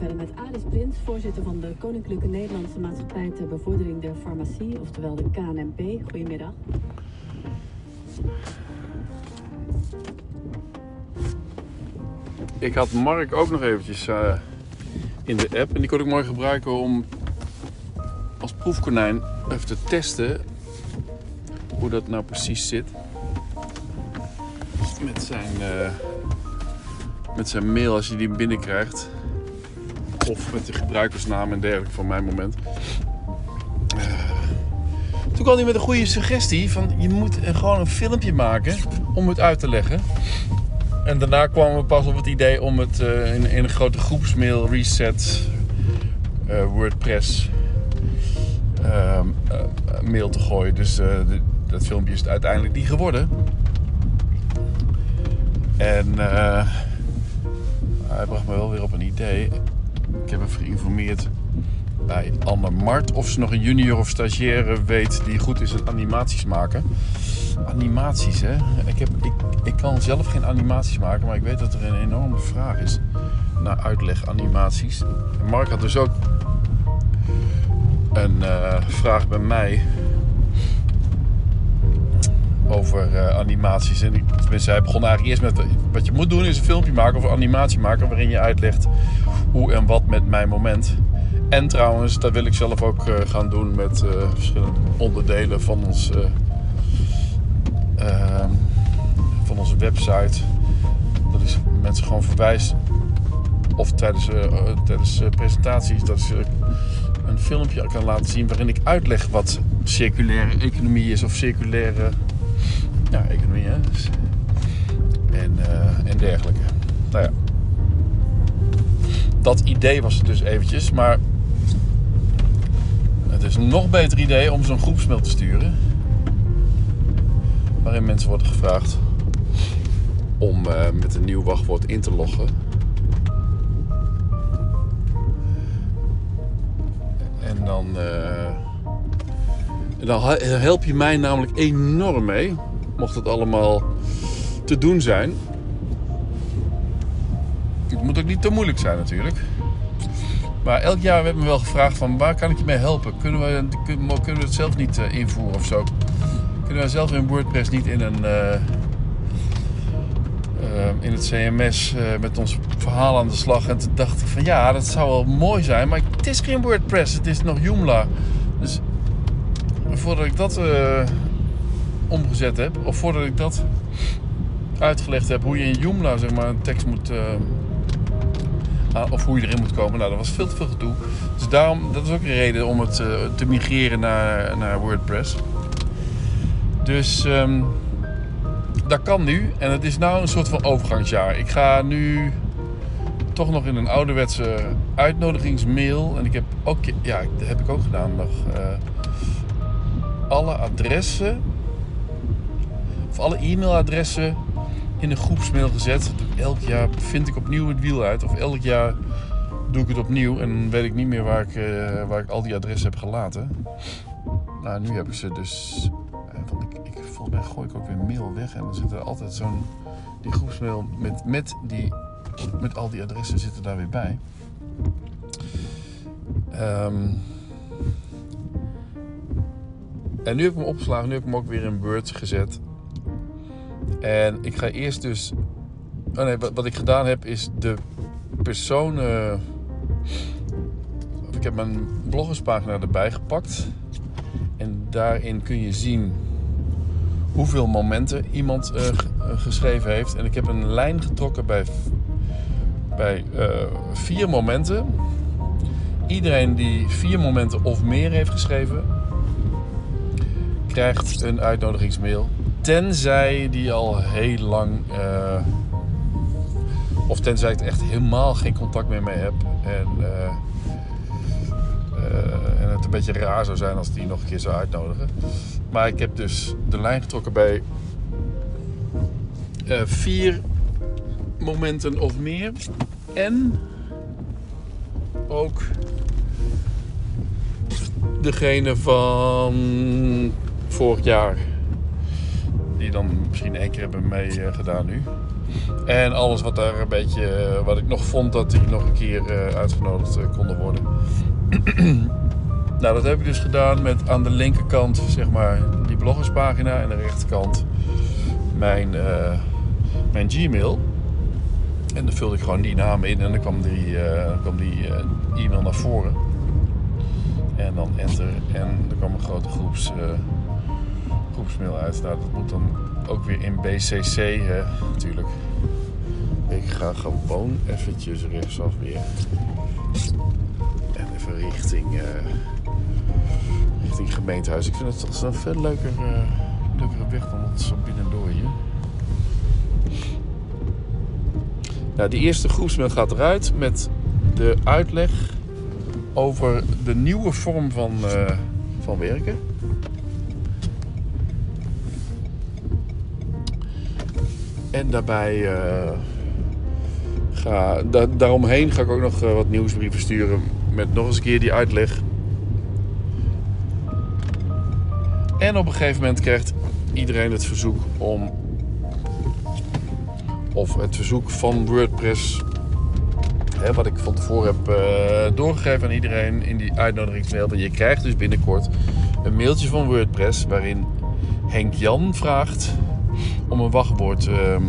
verder met Aris Prins, voorzitter van de Koninklijke Nederlandse Maatschappij ter Bevordering der Farmacie, oftewel de KNMP. Goedemiddag. Ik had Mark ook nog eventjes eh, in de app. En die kon ik mooi gebruiken om als proefkonijn even te testen hoe dat nou precies zit. Met zijn, eh, met zijn mail als je die binnenkrijgt. Of met de gebruikersnaam en dergelijke van mijn moment. Eh, toen kwam hij met een goede suggestie van je moet gewoon een filmpje maken om het uit te leggen. En daarna kwamen we pas op het idee om het uh, in, een grote groepsmail reset uh, WordPress mail te gooien. Dus dat filmpje is uiteindelijk niet geworden. En hij bracht me wel weer op een idee. Ik heb hem geïnformeerd bij Anne Mart of ze nog een junior of stagiaire weet die goed is in animaties maken. Animaties, hè? Ik, heb, ik, ik kan zelf geen animaties maken, maar ik weet dat er een enorme vraag is naar uitleg animaties. Mark had dus ook een uh, vraag bij mij over uh, animaties. En tenminste, hij begon eigenlijk eerst met wat je moet doen is een filmpje maken of een animatie maken waarin je uitlegt hoe en wat met mijn moment. En trouwens, dat wil ik zelf ook uh, gaan doen met uh, verschillende onderdelen van, ons, uh, van onze website. Dat is mensen gewoon verwijzen. Of tijdens, tijdens presentaties dat ze een filmpje kan laten zien waarin ik uitleg wat circulaire economie is of circulaire ja, economie. Hè? Dus, en, en dergelijke. Nou ja. Dat idee was het dus eventjes, maar het is een nog beter idee om zo'n groepsmail te sturen. Waarin mensen worden gevraagd om uh, met een nieuw wachtwoord in te loggen. En dan, en dan help je mij namelijk enorm mee. Mocht het allemaal te doen zijn. Het moet ook niet te moeilijk zijn natuurlijk. Maar elk jaar werd me wel gevraagd van waar kan ik je mee helpen? Kunnen we, kunnen we het zelf niet uh, invoeren of zo? Kunnen we zelf in WordPress niet in een... Uh, uh, in het CMS met ons verhaal aan de slag. En toen dacht ik van ja, dat zou wel mooi zijn. Maar het is geen WordPress, het is nog Joomla. Dus voordat ik dat omgezet heb, of voordat ik dat uitgelegd heb hoe je in Joomla zeg maar, een tekst moet of hoe je erin moet komen. Nou, dat was veel te veel gedoe. Dus daarom, dat is ook een reden om het uh, te migreren naar, naar WordPress. Dus um, dat kan nu. En het is nou een soort van overgangsjaar. Ik ga nu toch nog in een ouderwetse uitnodigingsmail. En ik heb ook, ja, dat heb ik ook gedaan nog. Uh, alle adressen, of alle e-mailadressen in een groepsmail gezet. Elk jaar vind ik opnieuw het wiel uit. Of elk jaar doe ik het opnieuw. En weet ik niet meer waar ik, uh, waar ik al die adressen heb gelaten. Nou, nu heb ik ze dus... Uh, ik, ik, volgens mij gooi ik ook weer mail weg. En dan zit er altijd zo'n... Die groepsmail met, met, die, met al die adressen zitten daar weer bij. Um, en nu heb ik hem opgeslagen. Nu heb ik hem ook weer in Word gezet. En ik ga eerst dus. Oh nee, wat, ik gedaan heb is de personen. Ik heb mijn bloggerspagina erbij gepakt. En daarin kun je zien hoeveel momenten iemand uh, geschreven heeft. En ik heb een lijn getrokken bij, bij uh, vier momenten. Iedereen die vier momenten of meer heeft geschreven, krijgt een uitnodigingsmail Tenzij die al heel lang. Uh, of tenzij ik echt helemaal geen contact meer mee heb. En, uh, uh, en het een beetje raar zou zijn als die nog een keer zou uitnodigen. Maar ik heb dus de lijn getrokken bij vier momenten of meer. En ook degene van vorig jaar. Die dan misschien één keer hebben meegedaan nu. En alles wat daar een beetje, eh, wat ik nog vond dat die nog een keer eh, uitgenodigd eh, konden worden. nou, dat heb ik dus gedaan met aan de linkerkant, zeg maar, die bloggerspagina. En aan de rechterkant mijn, mijn Gmail. En dan vulde ik gewoon die naam in en dan kwam die, kwam die eh, e-mail naar voren. En dan enter. En er kwam een grote groeps, groepsmail uit. Nou, dat moet dan ook weer in BCC, hè, natuurlijk. Ik ga gewoon eventjes rechtsaf weer. En even richting, eh, richting gemeentehuis. Ik vind het een veel leuker, eh, leukere weg dan het zo binnendoor hier. Nou, die eerste groepsmail gaat eruit met de uitleg over de nieuwe vorm van, eh, van werken. Daarbij eh, ga, da- daaromheen ga ik ook nog eh, wat nieuwsbrieven sturen met nog eens een keer die uitleg. En op een gegeven moment krijgt iedereen het verzoek om of het verzoek van WordPress, hè, wat ik van tevoren heb eh, doorgegeven aan iedereen in die uitnodigingsmail. En je krijgt dus binnenkort een mailtje van WordPress waarin Henk Jan vraagt om een wachtwoord ehm,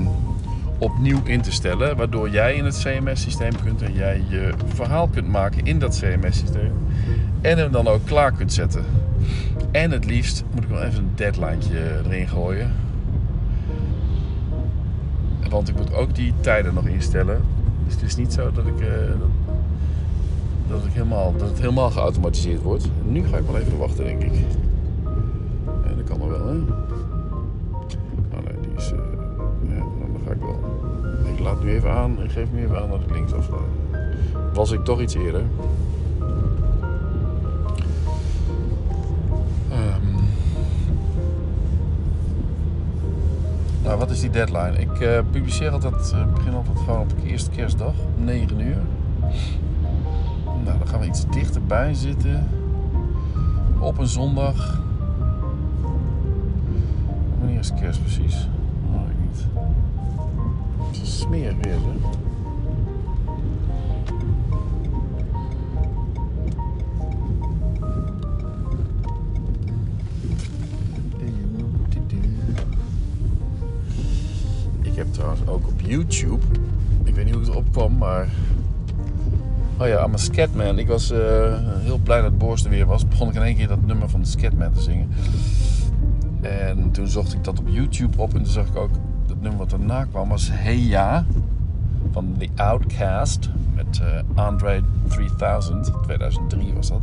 opnieuw in te stellen. Waardoor jij in het CMS-systeem kunt en jij je verhaal kunt maken in dat CMS-systeem. En hem dan ook klaar kunt zetten. En het liefst moet ik wel even een deadline erin gooien. Want ik moet ook die tijden nog instellen. Dus het is niet zo dat ik, eh, dat, helemaal, dat het helemaal geautomatiseerd wordt. Nu ga ik wel even wachten, denk ik. En dat kan nog wel, hè? Laat nu even aan. Ik geef nu even aan dat ik links afsla. Was ik toch iets eerder? Ehm. Nou, wat is die deadline? Ik eh, publiceer altijd, eh, begin altijd gewoon op eerste kerstdag, 9 uur. Nou, dan gaan we iets dichterbij zitten. Op een zondag. Wanneer is kerst precies? Ik niet. Het is smerig weer, hè? Ik heb trouwens ook op YouTube, ik weet niet hoe het erop kwam, maar. Oh ja, I'm a Scatman. Ik was eh, heel blij dat Boris er weer was. Begon ik in één keer dat nummer van de Scatman te zingen. En toen zocht ik dat op YouTube op en toen zag ik ook dat nummer wat daarna kwam was Hey Ja van The Outcast met eh, Andre 3000. 2003 was dat.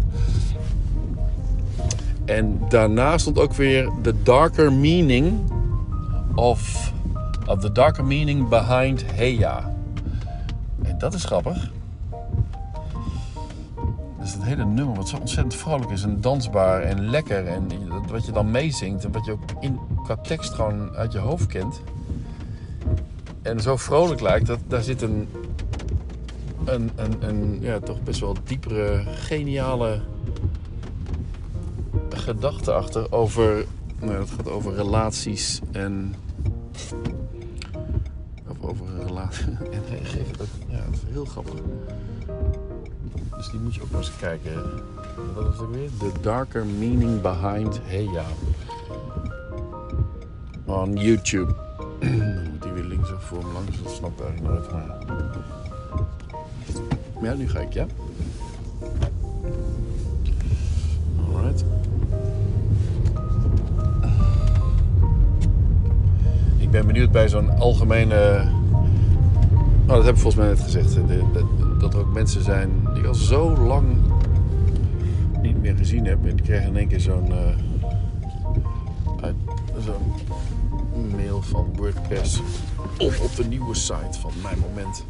En daarna stond ook weer The Darker Meaning of, of The Darker Meaning Behind Hey Ja. En dat is grappig. Het hele nummer wat zo ontzettend vrolijk is en dansbaar en lekker. En dat- wat je dan meezingt en wat je ook in, qua tekst gewoon uit je hoofd kent. En zo vrolijk lijkt, dat, daar zit een, een, een, ja, toch best wel diepere, geniale gedachte achter over... Nou, het gaat over relaties en... Of over een relatie. En hij geeft het ook... Grappig. Dus die moet je ook maar eens kijken. Wat is het weer? The Darker Meaning Behind Heya. On YouTube. Moet die weer links of voor me langs. Dat snapt eigenlijk nooit. Maar ja, nu ga ik, ja. Alright. Ik ben benieuwd bij zo'n algemene... Nou, dat heb volgens mij net gezegd. dat er ook mensen zijn die ik al zo lang niet meer gezien heb. En die krijgen in één keer zo'n eh, mail van WordPress om op de nieuwe site van mijn moment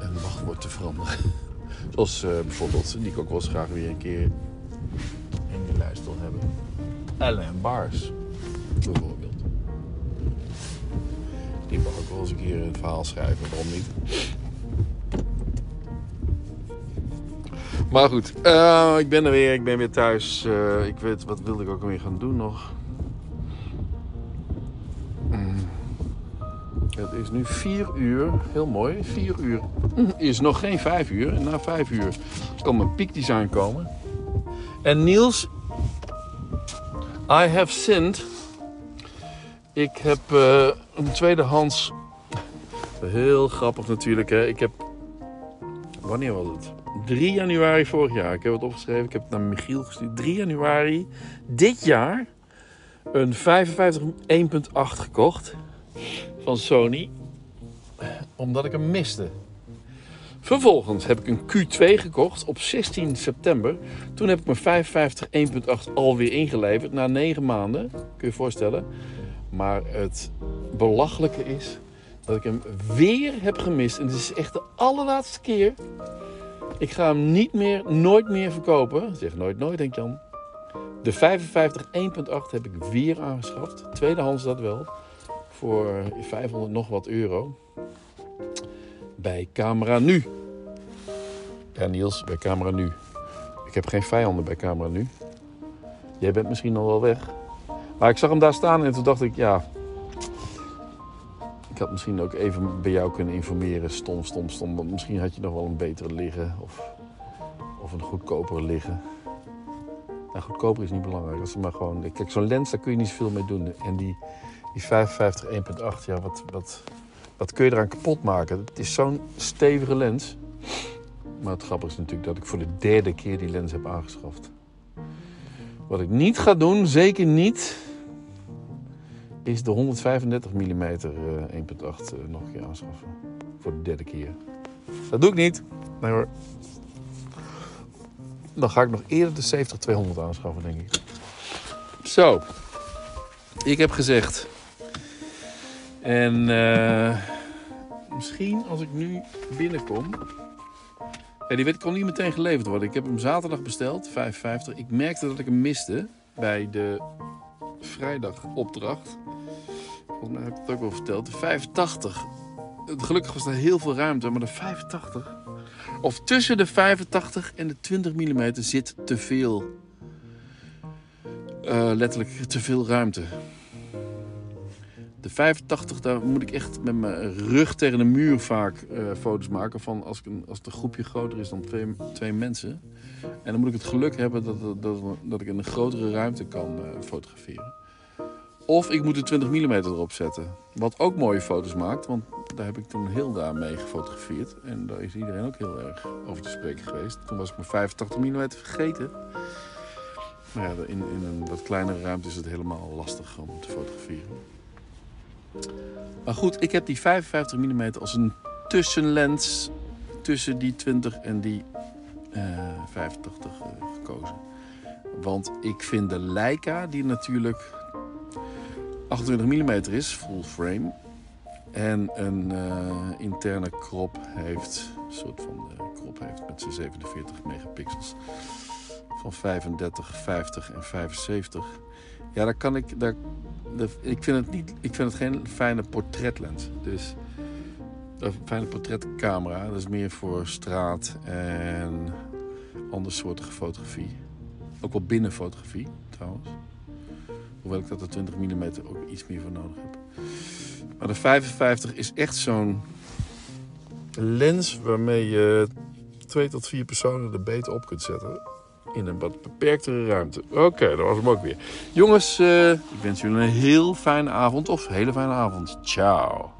een wachtwoord te veranderen. Zoals eh, bijvoorbeeld, die ik wel graag weer een keer in die lijst wil hebben. Ellen Bars. Ook wel eens een verhaal schrijven, waarom niet? Maar goed, eh, ik ben er weer, ik ben weer thuis. Eh, ik weet, wat wilde ik ook alweer gaan doen nog? Het is nu 4 uur, heel mooi. 4 uur is nog geen 5 uur. En na 5 uur kan mijn piekdesign komen. En Niels, I have sinned. Ik heb uh, een tweedehands. Heel grappig natuurlijk. Hè? Ik heb. Wanneer was het? 3 januari vorig jaar. Ik heb het opgeschreven. Ik heb het naar Michiel gestuurd. 3 januari dit jaar. Een 55 1.8 gekocht. Van Sony. Omdat ik hem miste. Vervolgens heb ik een Q2 gekocht op 16 september. Toen heb ik mijn 55 1.8 alweer ingeleverd na 9 maanden. Kun je je voorstellen. Maar het belachelijke is dat ik hem weer heb gemist. En het is echt de allerlaatste keer. Ik ga hem niet meer, nooit meer verkopen. Zeg nooit, nooit, denk Jan. De 55 1.8 heb ik weer aangeschaft. Tweedehands dat wel. Voor 500 nog wat euro. Bij Camera Nu. Ja, Niels, bij Camera Nu. Ik heb geen vijanden bij Camera Nu. Jij bent misschien al wel weg. Maar ik zag hem daar staan en toen dacht ik, ja. Ik had misschien ook even bij jou kunnen informeren. Stom, stom, stom. Want misschien had je nog wel een betere liggen. Of, of een goedkopere liggen. Nou, goedkoper is niet belangrijk. Als maar gewoon, kijk, zo'n lens, daar kun je niet zoveel mee doen. En die, die 55 1.8, ja, wat, wat, wat kun je eraan kapot maken? Het is zo'n stevige lens. Maar het grappige is natuurlijk dat ik voor de derde keer die lens heb aangeschaft. Wat ik niet ga doen, zeker niet, is de 135 mm 1.8 nog een keer aanschaffen. Voor de derde keer. Dat doe ik niet. Nee hoor. Dan ga ik nog eerder de 70-200 aanschaffen, denk ik. Zo. Ik heb gezegd. En uh, misschien als ik nu binnenkom. Ja, die weet, kon niet meteen geleverd worden. Ik heb hem zaterdag besteld, 55. Ik merkte dat ik hem miste bij de vrijdagopdracht. Volgens mij heb ik het ook wel verteld. De 85. Gelukkig was er heel veel ruimte, maar de 85. Of tussen de 85 en de 20 mm zit te veel. Uh, letterlijk te veel ruimte. De 85, daar moet ik echt met mijn rug tegen de muur vaak uh, foto's maken. Van als, ik een, als groepje groter is dan twee, twee mensen. En dan moet ik het geluk hebben dat, dat, dat ik in een grotere ruimte kan uh, fotograferen. Of ik moet de 20 mm erop zetten. Wat ook mooie foto's maakt, want daar heb ik toen heel daar mee gefotografeerd. En daar is iedereen ook heel erg over te spreken geweest. Toen was ik mijn 85 mm vergeten. Maar ja, in, in een wat kleinere ruimte is het helemaal lastig om te fotograferen. Maar goed, ik heb die 55 mm als een tussenlens tussen die 20 en die uh, 85 uh, gekozen. Want ik vind de Leica, die natuurlijk 28 mm is, full frame. En een uh, interne crop heeft, een soort van uh, crop heeft met zijn 47 megapixels. Van 35, 50 en 75. Ja, daar kan ik, daar ik, vind het niet, ik vind het geen fijne portretlens. Dus een fijne portretcamera. Dat is meer voor straat en andere soorten fotografie. Ook wel binnenfotografie trouwens. Hoewel ik dat de 20 mm ook iets meer voor nodig heb. Maar de 55 is echt zo'n lens waarmee je twee tot vier personen er beter op kunt zetten in een wat beperktere ruimte. Oké, dat was hem ook weer. Jongens, uh, ik wens jullie een heel fijne avond of hele fijne avond. Ciao.